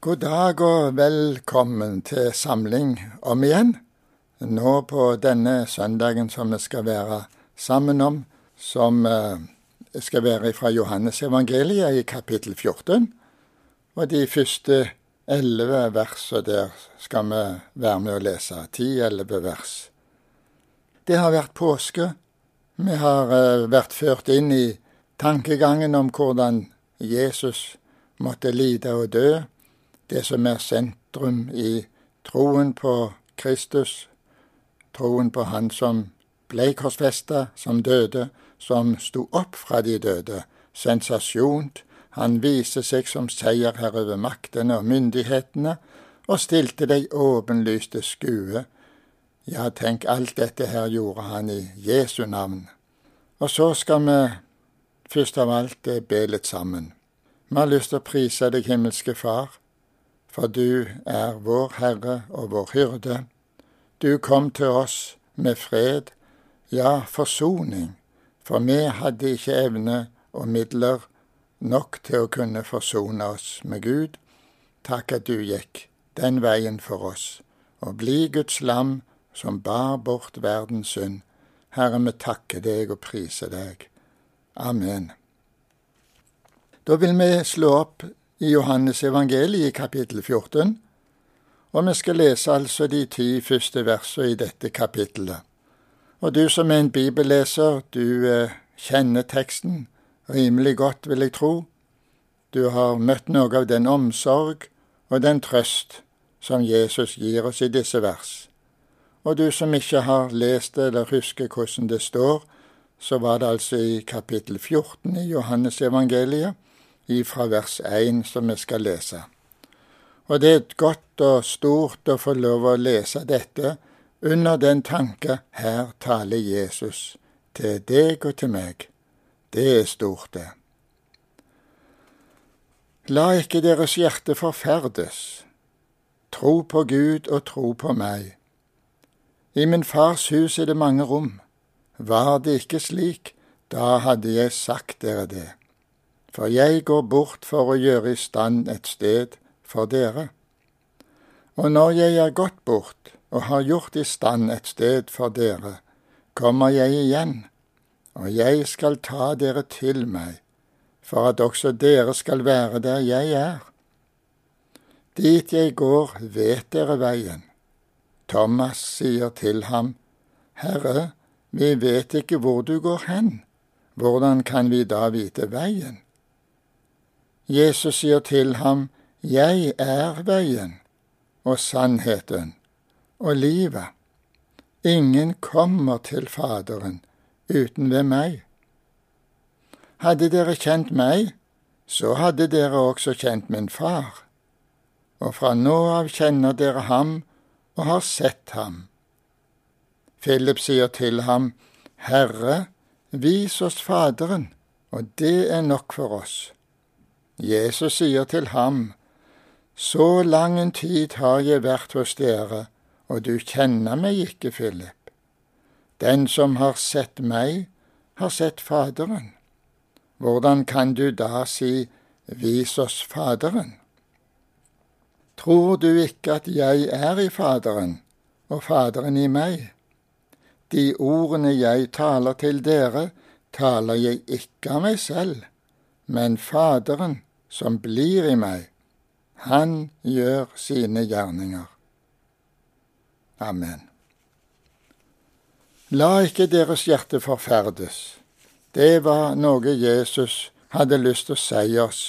God dag og velkommen til samling om igjen. Nå på denne søndagen som vi skal være sammen om, som eh, skal være fra Johannes evangeliet i kapittel 14. Og de første elleve versene der skal vi være med å lese. Ti-elleve vers. Det har vært påske. Vi har eh, vært ført inn i tankegangen om hvordan Jesus måtte lide og dø det som er sentrum i troen på Kristus, troen på Han som ble korsfesta, som døde, som sto opp fra de døde. Sensasjon. Han viste seg som seierherre over maktene og myndighetene, og stilte deg åpenlyst til skue. Ja, tenk, alt dette her gjorde han i Jesu navn. Og så skal vi først av alt be litt sammen. Vi har lyst til å prise deg, himmelske Far for du er vår Herre og vår hyrde. Du kom til oss med fred, ja, forsoning, for vi hadde ikke evne og midler nok til å kunne forsone oss med Gud. Takk at du gikk den veien for oss, og bli Guds lam som bar bort verdens synd. Herre, vi takker deg og priser deg. Amen. Da vil vi slå opp i Johannes evangeliet i kapittel 14, og vi skal lese altså de ti første versene i dette kapittelet. Og du som er en bibelleser, du eh, kjenner teksten rimelig godt, vil jeg tro. Du har møtt noe av den omsorg og den trøst som Jesus gir oss i disse vers. Og du som ikke har lest det eller husker hvordan det står, så var det altså i kapittel 14 i Johannes evangeliet, ifra vers 1 som vi skal lese. Og det er godt og stort å få lov å lese dette under den tanke her taler Jesus til deg og til meg. Det er stort, det. La ikke deres hjerte forferdes. Tro på Gud og tro på meg. I min fars hus er det mange rom. Var det ikke slik, da hadde jeg sagt dere det for jeg går bort for å gjøre i stand et sted for dere. Og når jeg er gått bort og har gjort i stand et sted for dere, kommer jeg igjen, og jeg skal ta dere til meg, for at også dere skal være der jeg er. Dit jeg går, vet dere veien. Thomas sier til ham, Herre, vi vet ikke hvor du går hen, hvordan kan vi da vite veien? Jesus sier til ham, Jeg er veien og sannheten og livet. Ingen kommer til Faderen uten ved meg. Hadde dere kjent meg, så hadde dere også kjent min far. Og fra nå av kjenner dere ham og har sett ham. Philip sier til ham, Herre, vis oss Faderen, og det er nok for oss. Jesus sier til ham, Så lang en tid har jeg vært hos dere, og du kjenner meg ikke, Philip. Den som har sett meg, har sett Faderen. Hvordan kan du da si, Vis oss Faderen? Tror du ikke at jeg er i Faderen, og Faderen i meg? De ordene jeg taler til dere, taler jeg ikke av meg selv, men Faderen som blir i meg, han gjør sine gjerninger. Amen. La ikke deres hjerte forferdes. Det var noe Jesus hadde lyst til å si oss.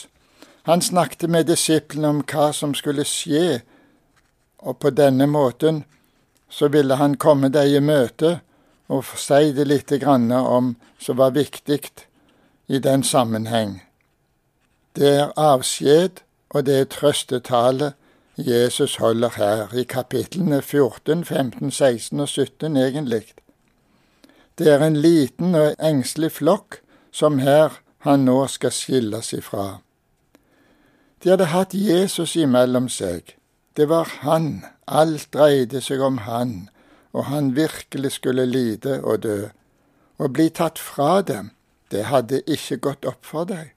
Han snakket med disiplene om hva som skulle skje, og på denne måten så ville han komme dem i møte og si det lite grann om som var viktig i den sammenheng. Det er avskjed, og det er trøstetale Jesus holder her, i kapitlene 14, 15, 16 og 17 egentlig. Det er en liten og engstelig flokk som her han nå skal skilles ifra. De hadde hatt Jesus imellom seg. Det var han, alt dreide seg om han, og han virkelig skulle lide og dø. Å bli tatt fra dem, det hadde ikke gått opp for deg.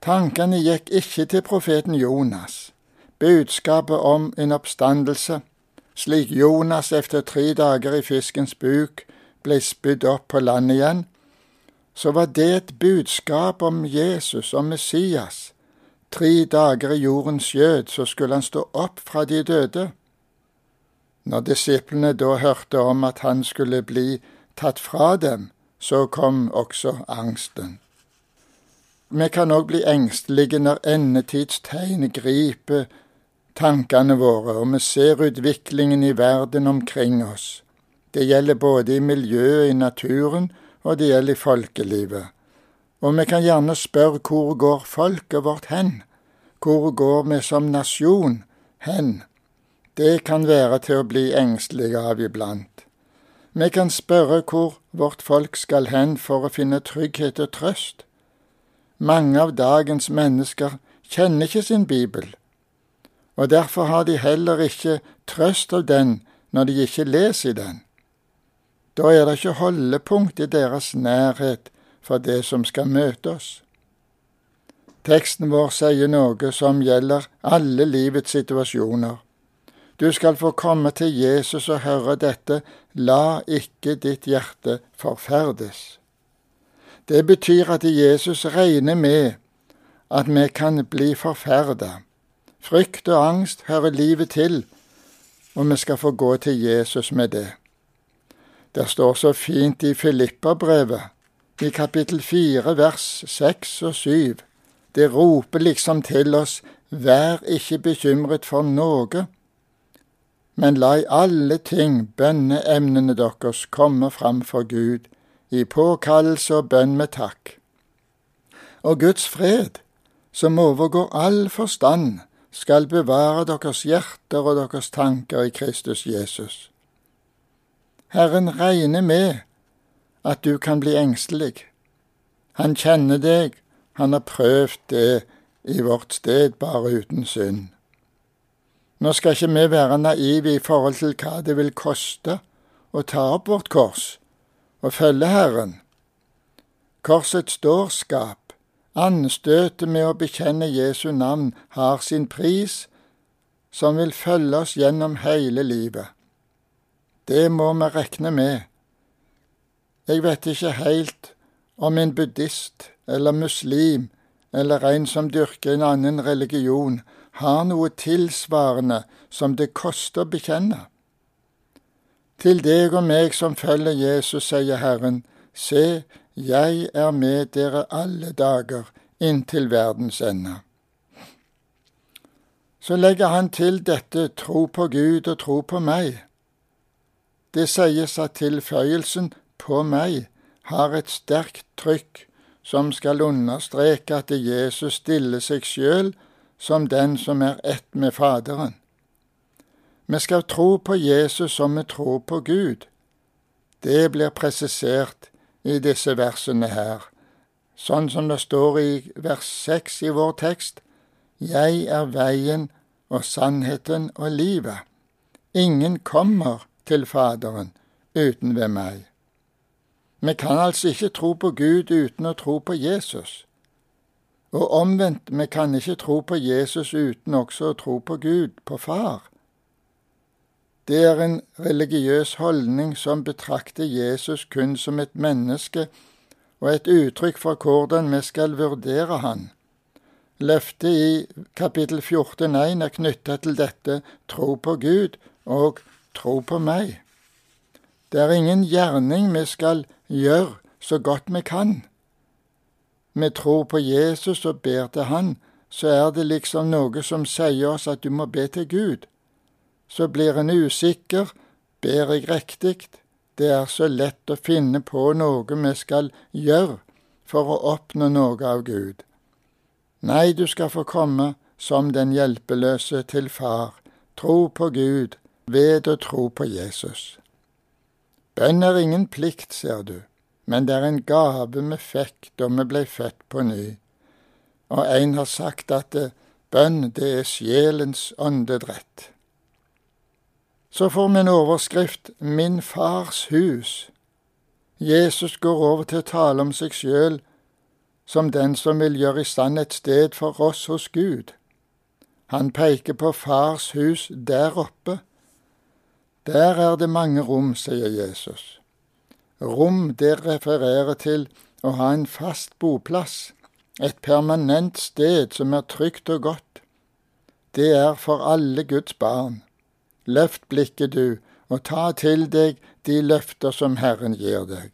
Tankene gikk ikke til profeten Jonas, budskapet om en oppstandelse, slik Jonas efter tre dager i fiskens buk ble spydd opp på land igjen, så var det et budskap om Jesus, om Messias. Tre dager i jordens skjød, så skulle han stå opp fra de døde. Når disiplene da hørte om at han skulle bli tatt fra dem, så kom også angsten. Vi kan òg bli engstelige når endetidstegn griper tankene våre, og vi ser utviklingen i verden omkring oss. Det gjelder både i miljøet, i naturen, og det gjelder i folkelivet. Og vi kan gjerne spørre hvor går folket vårt hen? Hvor går vi som nasjon hen? Det kan være til å bli engstelige av iblant. Vi kan spørre hvor vårt folk skal hen for å finne trygghet og trøst. Mange av dagens mennesker kjenner ikke sin bibel, og derfor har de heller ikke trøst av den når de ikke leser den. Da er det ikke holdepunkt i deres nærhet for det som skal møte oss. Teksten vår sier noe som gjelder alle livets situasjoner. Du skal få komme til Jesus og høre dette, la ikke ditt hjerte forferdes. Det betyr at Jesus regner med at vi kan bli forferda. Frykt og angst hører livet til, og vi skal få gå til Jesus med det. Det står så fint i Filippabrevet, i kapittel fire, vers seks og syv. Det roper liksom til oss, vær ikke bekymret for noe, men la i alle ting bønneemnene deres komme fram for Gud, i påkallelse og bønn med takk. Og Guds fred, som overgår all forstand, skal bevare deres hjerter og deres tanker i Kristus Jesus. Herren regner med at du kan bli engstelig. Han kjenner deg, han har prøvd det i vårt sted, bare uten synd. Nå skal ikke vi være naive i forhold til hva det vil koste å ta opp vårt kors og følge Herren. Korsets dårskap, anstøtet med å bekjenne Jesu navn, har sin pris, som vil følge oss gjennom hele livet. Det må vi regne med. Jeg vet ikke helt om en buddhist eller muslim eller en som dyrker en annen religion, har noe tilsvarende som det koster å bekjenne. Til deg og meg som følger Jesus, sier Herren, se, jeg er med dere alle dager inntil verdens ende. Så legger han til dette tro på Gud og tro på meg. Det sies at tilføyelsen på meg har et sterkt trykk som skal understreke at Jesus stiller seg sjøl som den som er ett med Faderen. Vi skal tro på Jesus som vi tror på Gud. Det blir presisert i disse versene her, sånn som det står i vers seks i vår tekst. Jeg er veien og sannheten og livet. Ingen kommer til Faderen uten ved meg. Vi kan altså ikke tro på Gud uten å tro på Jesus. Og omvendt, vi kan ikke tro på Jesus uten også å tro på Gud, på Far. Det er en religiøs holdning som betrakter Jesus kun som et menneske og et uttrykk for hvordan vi skal vurdere han. Løftet i kapittel 14.1 er knytta til dette tro på Gud og tro på meg. Det er ingen gjerning vi skal gjøre så godt vi kan. Vi tror på Jesus og ber til Han, så er det liksom noe som sier oss at du må be til Gud. Så blir en usikker, ber jeg riktig? Det er så lett å finne på noe vi skal gjøre for å oppnå noe av Gud. Nei, du skal få komme som den hjelpeløse til Far. Tro på Gud ved å tro på Jesus. Bønn er ingen plikt, ser du, men det er en gave vi fikk da vi ble født på ny. Og en har sagt at bønn, det er sjelens åndedrett. Så får vi en overskrift Min fars hus. Jesus går over til å tale om seg sjøl som den som vil gjøre i stand et sted for oss hos Gud. Han peker på Fars hus der oppe. Der er det mange rom, sier Jesus. Rom, det refererer til å ha en fast boplass, et permanent sted som er trygt og godt. Det er for alle Guds barn. Løft blikket, du, og ta til deg de løfter som Herren gir deg.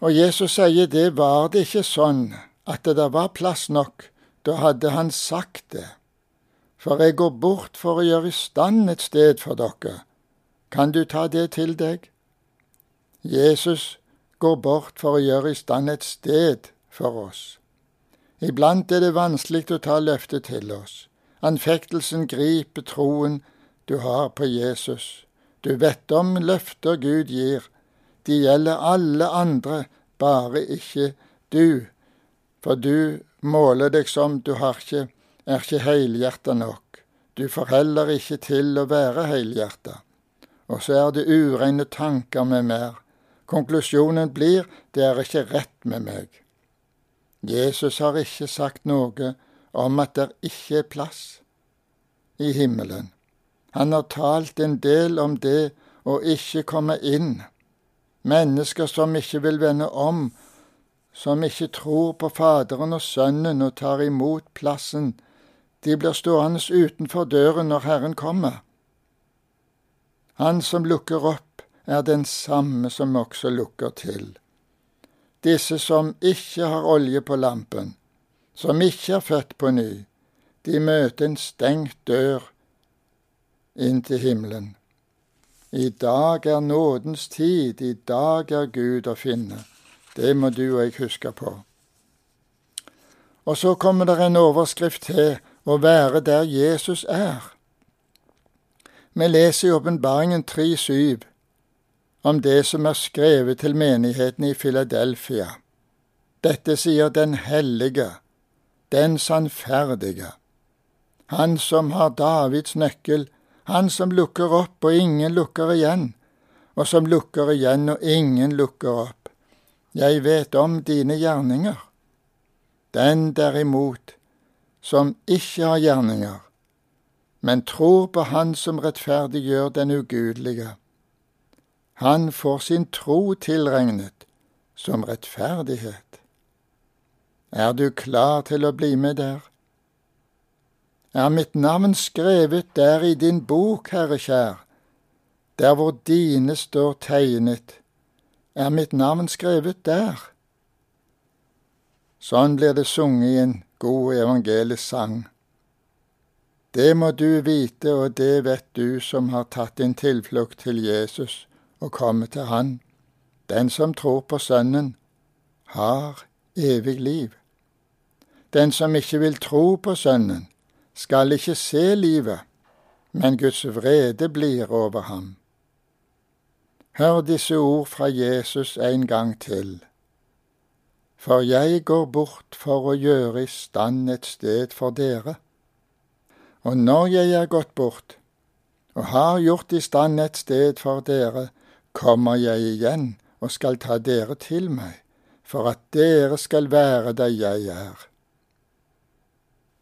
Og Jesus sier det var det ikke sånn at det der var plass nok, da hadde han sagt det. For jeg går bort for å gjøre i stand et sted for dere. Kan du ta det til deg? Jesus går bort for å gjøre i stand et sted for oss. Iblant er det vanskelig å ta løftet til oss. Anfektelsen griper troen du har på Jesus. Du vet om løfter Gud gir. De gjelder alle andre, bare ikke du. For du måler deg som du har ikke, er ikke helhjerta nok. Du får heller ikke til å være helhjerta. Og så er det ureine tanker med mer. Konklusjonen blir det er ikke rett med meg. Jesus har ikke sagt noe om at det ikke er plass i himmelen. Han har talt en del om det å ikke komme inn. Mennesker som ikke vil vende om, som ikke tror på Faderen og Sønnen og tar imot plassen, de blir stående utenfor døren når Herren kommer. Han som lukker opp er den samme som også lukker til. Disse som ikke har olje på lampen, som ikke er født på ny, de møter en stengt dør inn til himmelen. I dag er nådens tid, i dag er Gud å finne. Det må du og jeg huske på. Og så kommer det en overskrift til å være der Jesus er. Vi leser i Åpenbaringen 3.7 om det som er skrevet til menigheten i Filadelfia. Dette sier den hellige, den sannferdige, han som har Davids nøkkel, han som lukker opp og ingen lukker igjen, og som lukker igjen og ingen lukker opp. Jeg vet om dine gjerninger. Den derimot, som ikke har gjerninger, men tror på Han som rettferdiggjør den ugudelige, han får sin tro tilregnet som rettferdighet. Er du klar til å bli med der? Er mitt navn skrevet der i din bok, Herre kjær, der hvor dine står tegnet? Er mitt navn skrevet der? Sånn blir det sunget i en god evangelisk sang. Det må du vite, og det vet du som har tatt din tilflukt til Jesus og kommet til Han. Den som tror på Sønnen, har evig liv. Den som ikke vil tro på Sønnen, skal ikke se livet, men Guds vrede blir over ham. Hør disse ord fra Jesus en gang til. For jeg går bort for å gjøre i stand et sted for dere. Og når jeg er gått bort og har gjort i stand et sted for dere, kommer jeg igjen og skal ta dere til meg, for at dere skal være der jeg er.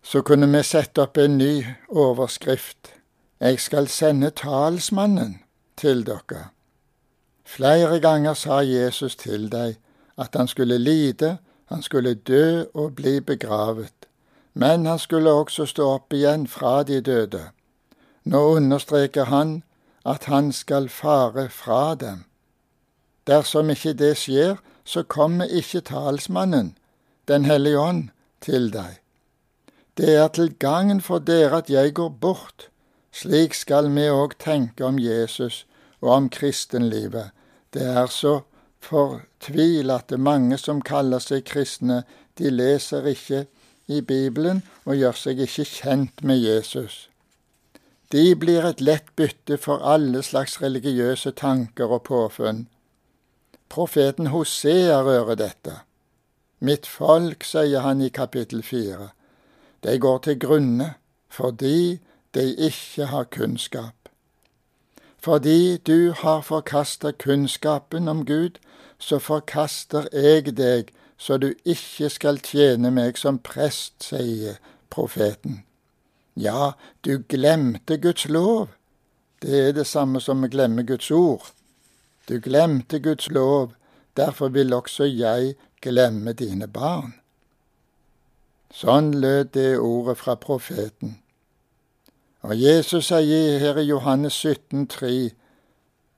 Så kunne vi sette opp en ny overskrift. Jeg skal sende talsmannen til dere. Flere ganger sa Jesus til deg at han skulle lide, han skulle dø og bli begravet, men han skulle også stå opp igjen fra de døde. Nå understreker han at han skal fare fra dem. Dersom ikke det skjer, så kommer ikke talsmannen, Den hellige ånd, til deg. Det er til gagn for dere at jeg går bort. Slik skal vi òg tenke om Jesus og om kristenlivet. Det er så fortvilet mange som kaller seg kristne, de leser ikke i Bibelen og gjør seg ikke kjent med Jesus. De blir et lett bytte for alle slags religiøse tanker og påfunn. Profeten Hosea rører dette. Mitt folk, sier han i kapittel fire, de går til grunne fordi de ikke har kunnskap. Fordi du har forkasta kunnskapen om Gud, så forkaster jeg deg så du ikke skal tjene meg som prest, sier profeten. Ja, du glemte Guds lov. Det er det samme som å glemme Guds ord. Du glemte Guds lov, derfor vil også jeg glemme dine barn. Sånn lød det ordet fra profeten. Og Jesus sier her i Johannes 17, 17,3.: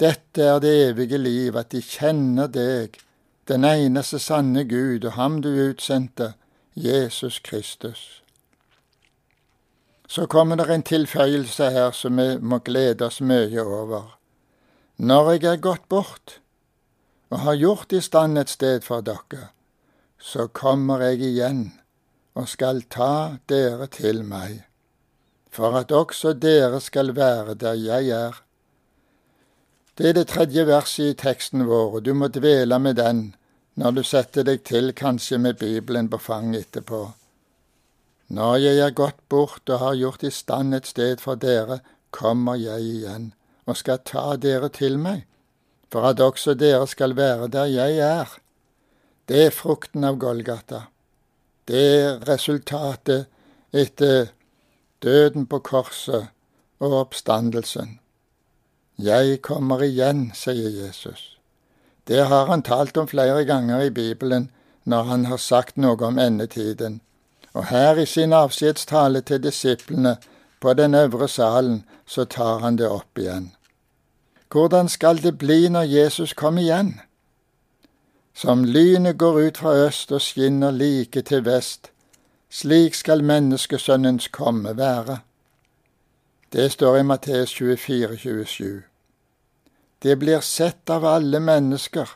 Dette er det evige liv, at de kjenner deg, den eneste sanne Gud, og ham du utsendte, Jesus Kristus. Så kommer det en tilføyelse her som vi må glede oss mye over. Når jeg er gått bort og har gjort i stand et sted for dere, så kommer jeg igjen og skal ta dere til meg for at også dere skal være der jeg er. Det er det tredje verset i teksten vår, og du må dvele med den når du setter deg til kanskje med Bibelen på fanget etterpå. Når jeg er gått bort og har gjort i stand et sted for dere, kommer jeg igjen og skal ta dere til meg, for at også dere skal være der jeg er. Det er frukten av Golgata. Det er resultatet etter døden på korset og oppstandelsen. Jeg kommer igjen, sier Jesus. Det har han talt om flere ganger i Bibelen når han har sagt noe om endetiden. Og her i sin avskjedstale til disiplene på den øvre salen, så tar han det opp igjen. Hvordan skal det bli når Jesus kommer igjen? Som lynet går ut fra øst og skinner like til vest, slik skal menneskesønnens komme være. Det står i Matteus 24, 27. Det blir sett av alle mennesker,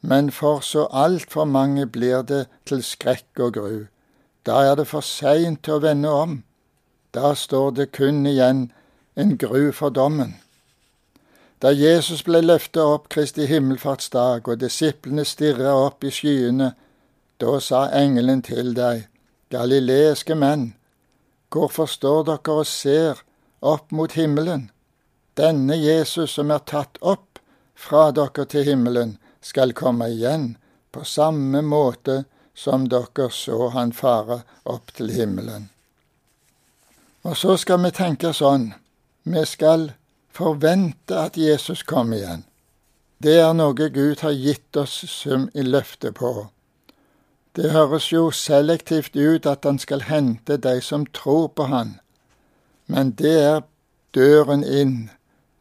men for så altfor mange blir det til skrekk og gru. Da er det for seint å vende om. Da står det kun igjen en gru for dommen. Da Jesus ble løftet opp Kristi himmelfartsdag og disiplene stirra opp i skyene, da sa engelen til deg, Galileiske menn, hvorfor står dere og ser opp mot himmelen? Denne Jesus som er tatt opp fra dere til himmelen, skal komme igjen på samme måte som dere så han fare opp til himmelen. Og så skal vi tenke sånn, vi skal forvente at Jesus kom igjen. Det er noe Gud har gitt oss som i løfte på. Det høres jo selektivt ut at han skal hente de som tror på han, men det er døren inn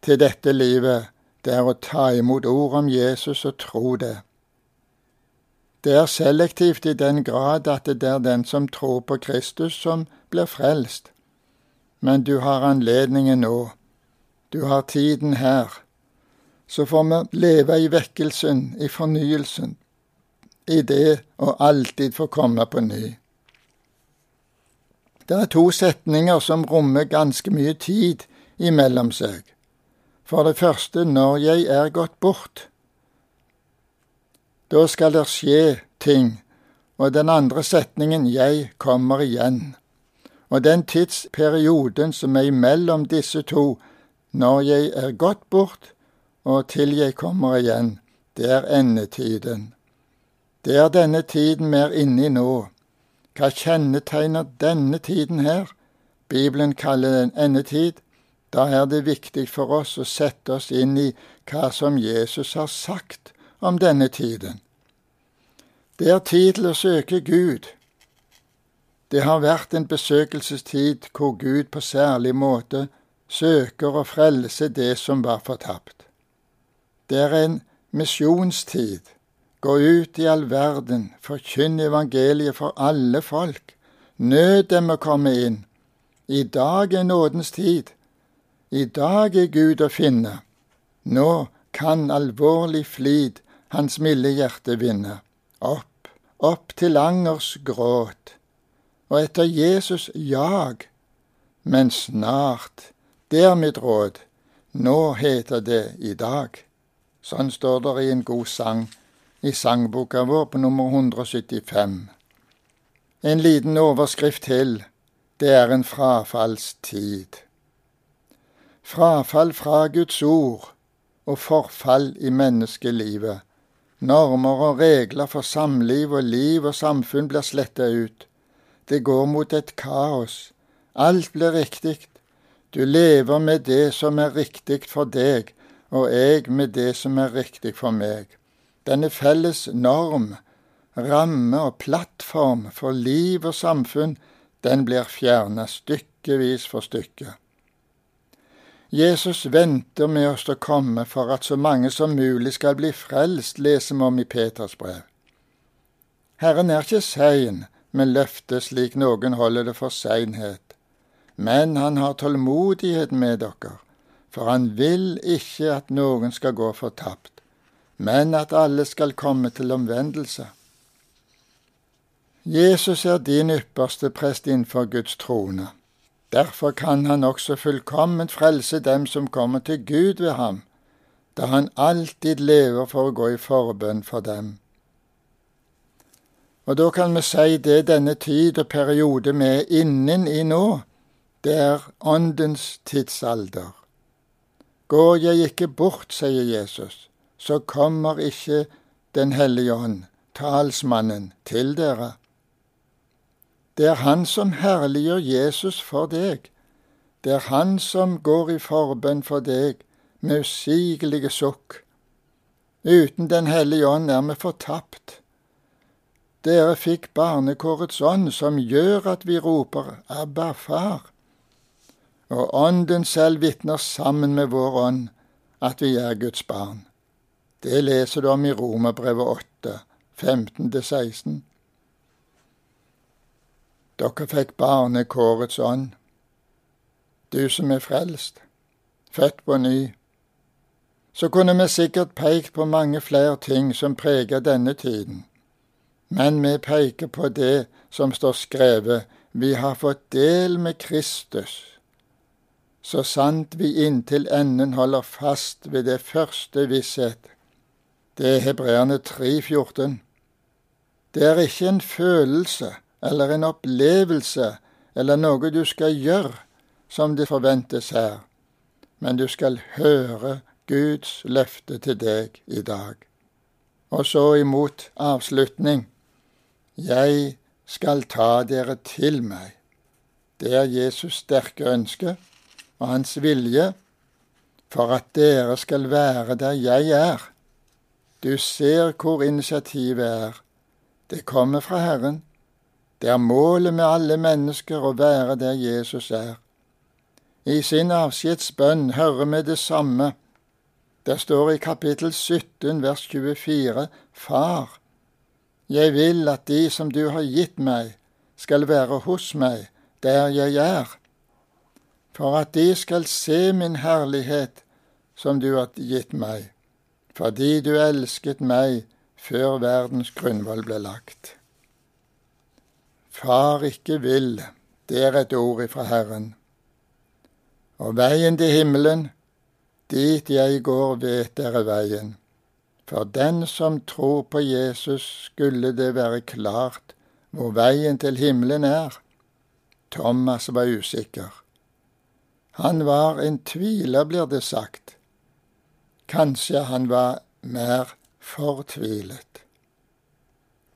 til dette livet, det er å ta imot ord om Jesus og tro det. Det er selektivt i den grad at det er den som tror på Kristus, som blir frelst. Men du har anledningen nå. Du har tiden her. Så får vi leve i vekkelsen, i fornyelsen, i det å alltid få komme på ny. Det er to setninger som rommer ganske mye tid imellom seg. For det første, når jeg er gått bort. Da skal det skje ting. Og den andre setningen, jeg kommer igjen. Og den tidsperioden som er imellom disse to, når jeg er gått bort og til jeg kommer igjen, det er endetiden. Det er denne tiden vi er inne i nå. Hva kjennetegner denne tiden her? Bibelen kaller den endetid. Da er det viktig for oss å sette oss inn i hva som Jesus har sagt om denne tiden. Det er tid til å søke Gud. Det har vært en besøkelsestid hvor Gud på særlig måte søker å frelse det som var fortapt. Det er en misjonstid Gå ut i all verden, forkynn evangeliet for alle folk. Nød dem å komme inn. I dag er nådens tid. I dag er Gud å finne. Nå kan alvorlig flid hans milde hjerte vinne. Opp, opp til angers gråt, og etter Jesus jag. Men snart, det er mitt råd, nå heter det i dag. Sånn står det i en god sang i sangboka vår på nummer 175. En liten overskrift til. Det er en frafallstid. Frafall fra Guds ord og forfall i menneskelivet. Normer og regler for samliv og liv og samfunn blir sletta ut. Det går mot et kaos. Alt blir riktig. Du lever med det som er riktig for deg, og jeg med det som er riktig for meg. Denne felles norm, ramme og plattform for liv og samfunn, den blir fjerna stykkevis for stykke. Jesus venter med oss å komme for at så mange som mulig skal bli frelst, leser vi om i Peters brev. Herren er ikke sein med løftet slik noen holder det for seinhet, men han har tålmodighet med dere, for han vil ikke at noen skal gå fortapt, men at alle skal komme til omvendelse. Jesus er din ypperste prest innenfor Guds trone. Derfor kan han også fullkomment frelse dem som kommer til Gud ved ham, da han alltid lever for å gå i forbønn for dem. Og da kan vi si det denne tid og periode vi er innen i nå, det er Åndens tidsalder. Går jeg ikke bort, sier Jesus, så kommer ikke Den hellige ånd, talsmannen, til dere. Det er Han som herliggjør Jesus for deg. Det er Han som går i forbønn for deg med usigelige sukk. Uten Den hellige ånd er vi fortapt. Dere fikk barnekårets ånd, som gjør at vi roper Abba, far. Og Ånden selv vitner sammen med vår ånd at vi er Guds barn. Det leser du om i Romerbrevet 8, 15-16. Dere fikk barnekårets ånd. Du som er frelst, født på ny. Så kunne vi sikkert pekt på mange flere ting som preger denne tiden. Men vi peker på det som står skrevet, vi har fått del med Kristus. Så sant vi inntil enden holder fast ved det første visshet. Det er Hebreerne 3,14. Det er ikke en følelse eller en opplevelse eller noe du skal gjøre som det forventes her, men du skal høre Guds løfte til deg i dag. Og så imot avslutning. Jeg skal ta dere til meg. Det er Jesus sterke ønske og hans vilje for at dere skal være der jeg er. Du ser hvor initiativet er. Det kommer fra Herren. Det er målet med alle mennesker å være der Jesus er. I sin avskjedsbønn hører vi det samme. Det står i kapittel 17 vers 24, Far, jeg vil at de som du har gitt meg, skal være hos meg der jeg er, for at de skal se min herlighet som du har gitt meg, fordi du elsket meg før verdens grunnvoll ble lagt. Far ikke vil, det er et ord ifra Herren. Og veien til himmelen, dit jeg går, vet dere veien. For den som tror på Jesus, skulle det være klart hvor veien til himmelen er. Thomas var usikker. Han var en tviler, blir det sagt. Kanskje han var mer fortvilet.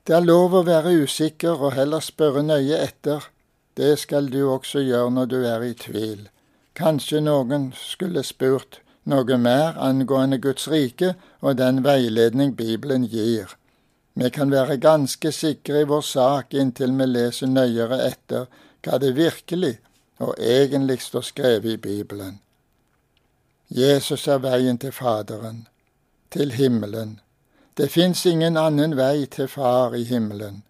Det er lov å være usikker og heller spørre nøye etter. Det skal du også gjøre når du er i tvil. Kanskje noen skulle spurt noe mer angående Guds rike og den veiledning Bibelen gir. Vi kan være ganske sikre i vår sak inntil vi leser nøyere etter hva det virkelig og egentlig står skrevet i Bibelen. Jesus er veien til Faderen, til himmelen, det fins ingen annen vei til Far i himmelen.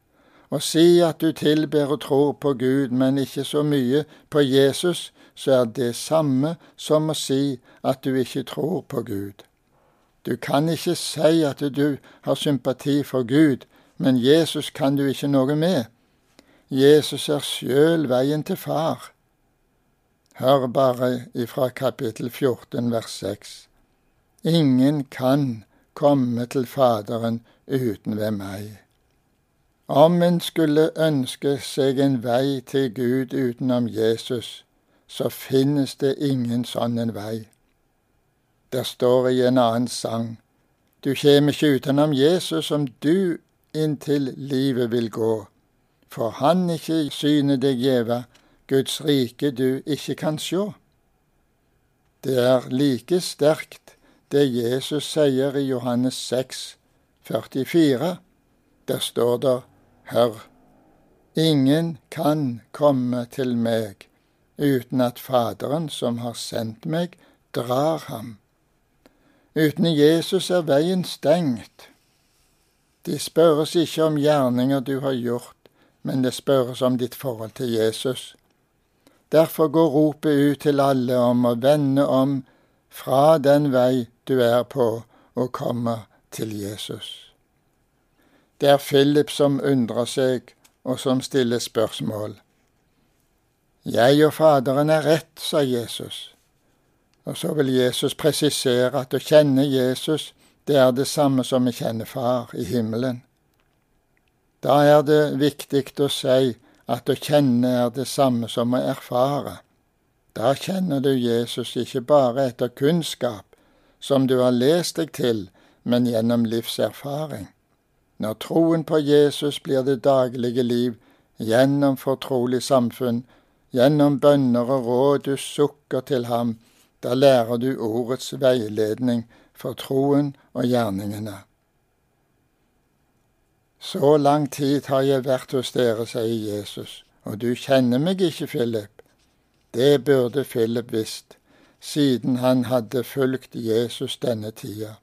Å si at du tilber og tror på Gud, men ikke så mye på Jesus, så er det samme som å si at du ikke tror på Gud. Du kan ikke si at du har sympati for Gud, men Jesus kan du ikke noe med. Jesus er sjøl veien til Far. Hør bare ifra kapittel 14 vers 6. Ingen kan komme til Faderen uten ved meg. Om en skulle ønske seg en vei til Gud utenom Jesus, så finnes det ingen sånn en vei. Der står i en annen sang, du kjem ikke utenom Jesus om du inntil livet vil gå, for han ikke syne deg gjeva, Guds rike du ikke kan sjå. Det er like sterkt det Jesus sier i Johannes 6, 44. Der står det, Hør, ingen kan komme til meg uten at Faderen som har sendt meg, drar ham. Uten Jesus er veien stengt. Det spørres ikke om gjerninger du har gjort, men det spørres om ditt forhold til Jesus. Derfor går ropet ut til alle om å vende om fra den vei du er på, og komme til Jesus. Det er Philip som undrer seg, og som stiller spørsmål. Jeg og Faderen er rett, sa Jesus. Og så vil Jesus presisere at å kjenne Jesus, det er det samme som å kjenne Far i himmelen. Da er det viktig å si at å kjenne er det samme som å erfare. Da kjenner du Jesus ikke bare etter kunnskap, som du har lest deg til, men gjennom livserfaring. Når troen på Jesus blir det daglige liv gjennom fortrolig samfunn, Gjennom bønner og råd du sukker til ham, da lærer du ordets veiledning for troen og gjerningene. Så lang tid har jeg vært hos dere, sier Jesus, og du kjenner meg ikke, Philip. Det burde Philip visst, siden han hadde fulgt Jesus denne tida.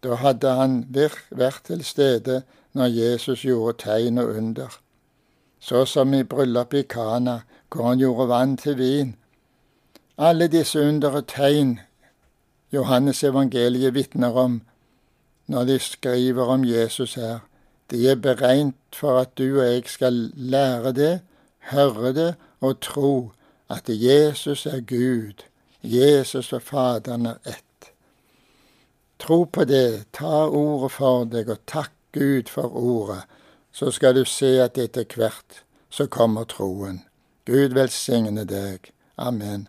Da hadde han vært til stede når Jesus gjorde tegn og under. Så som i bryllupet i Kana, hvor han gjorde vann til vin. Alle disse undere tegn Johannes evangeliet vitner om når de skriver om Jesus her. De er beregnet for at du og jeg skal lære det, høre det og tro at Jesus er Gud, Jesus og Faderen er ett. Tro på det, ta ordet for deg og takk Gud for ordet, så skal du se at etter hvert så kommer troen. Gud velsigne deg. Amen.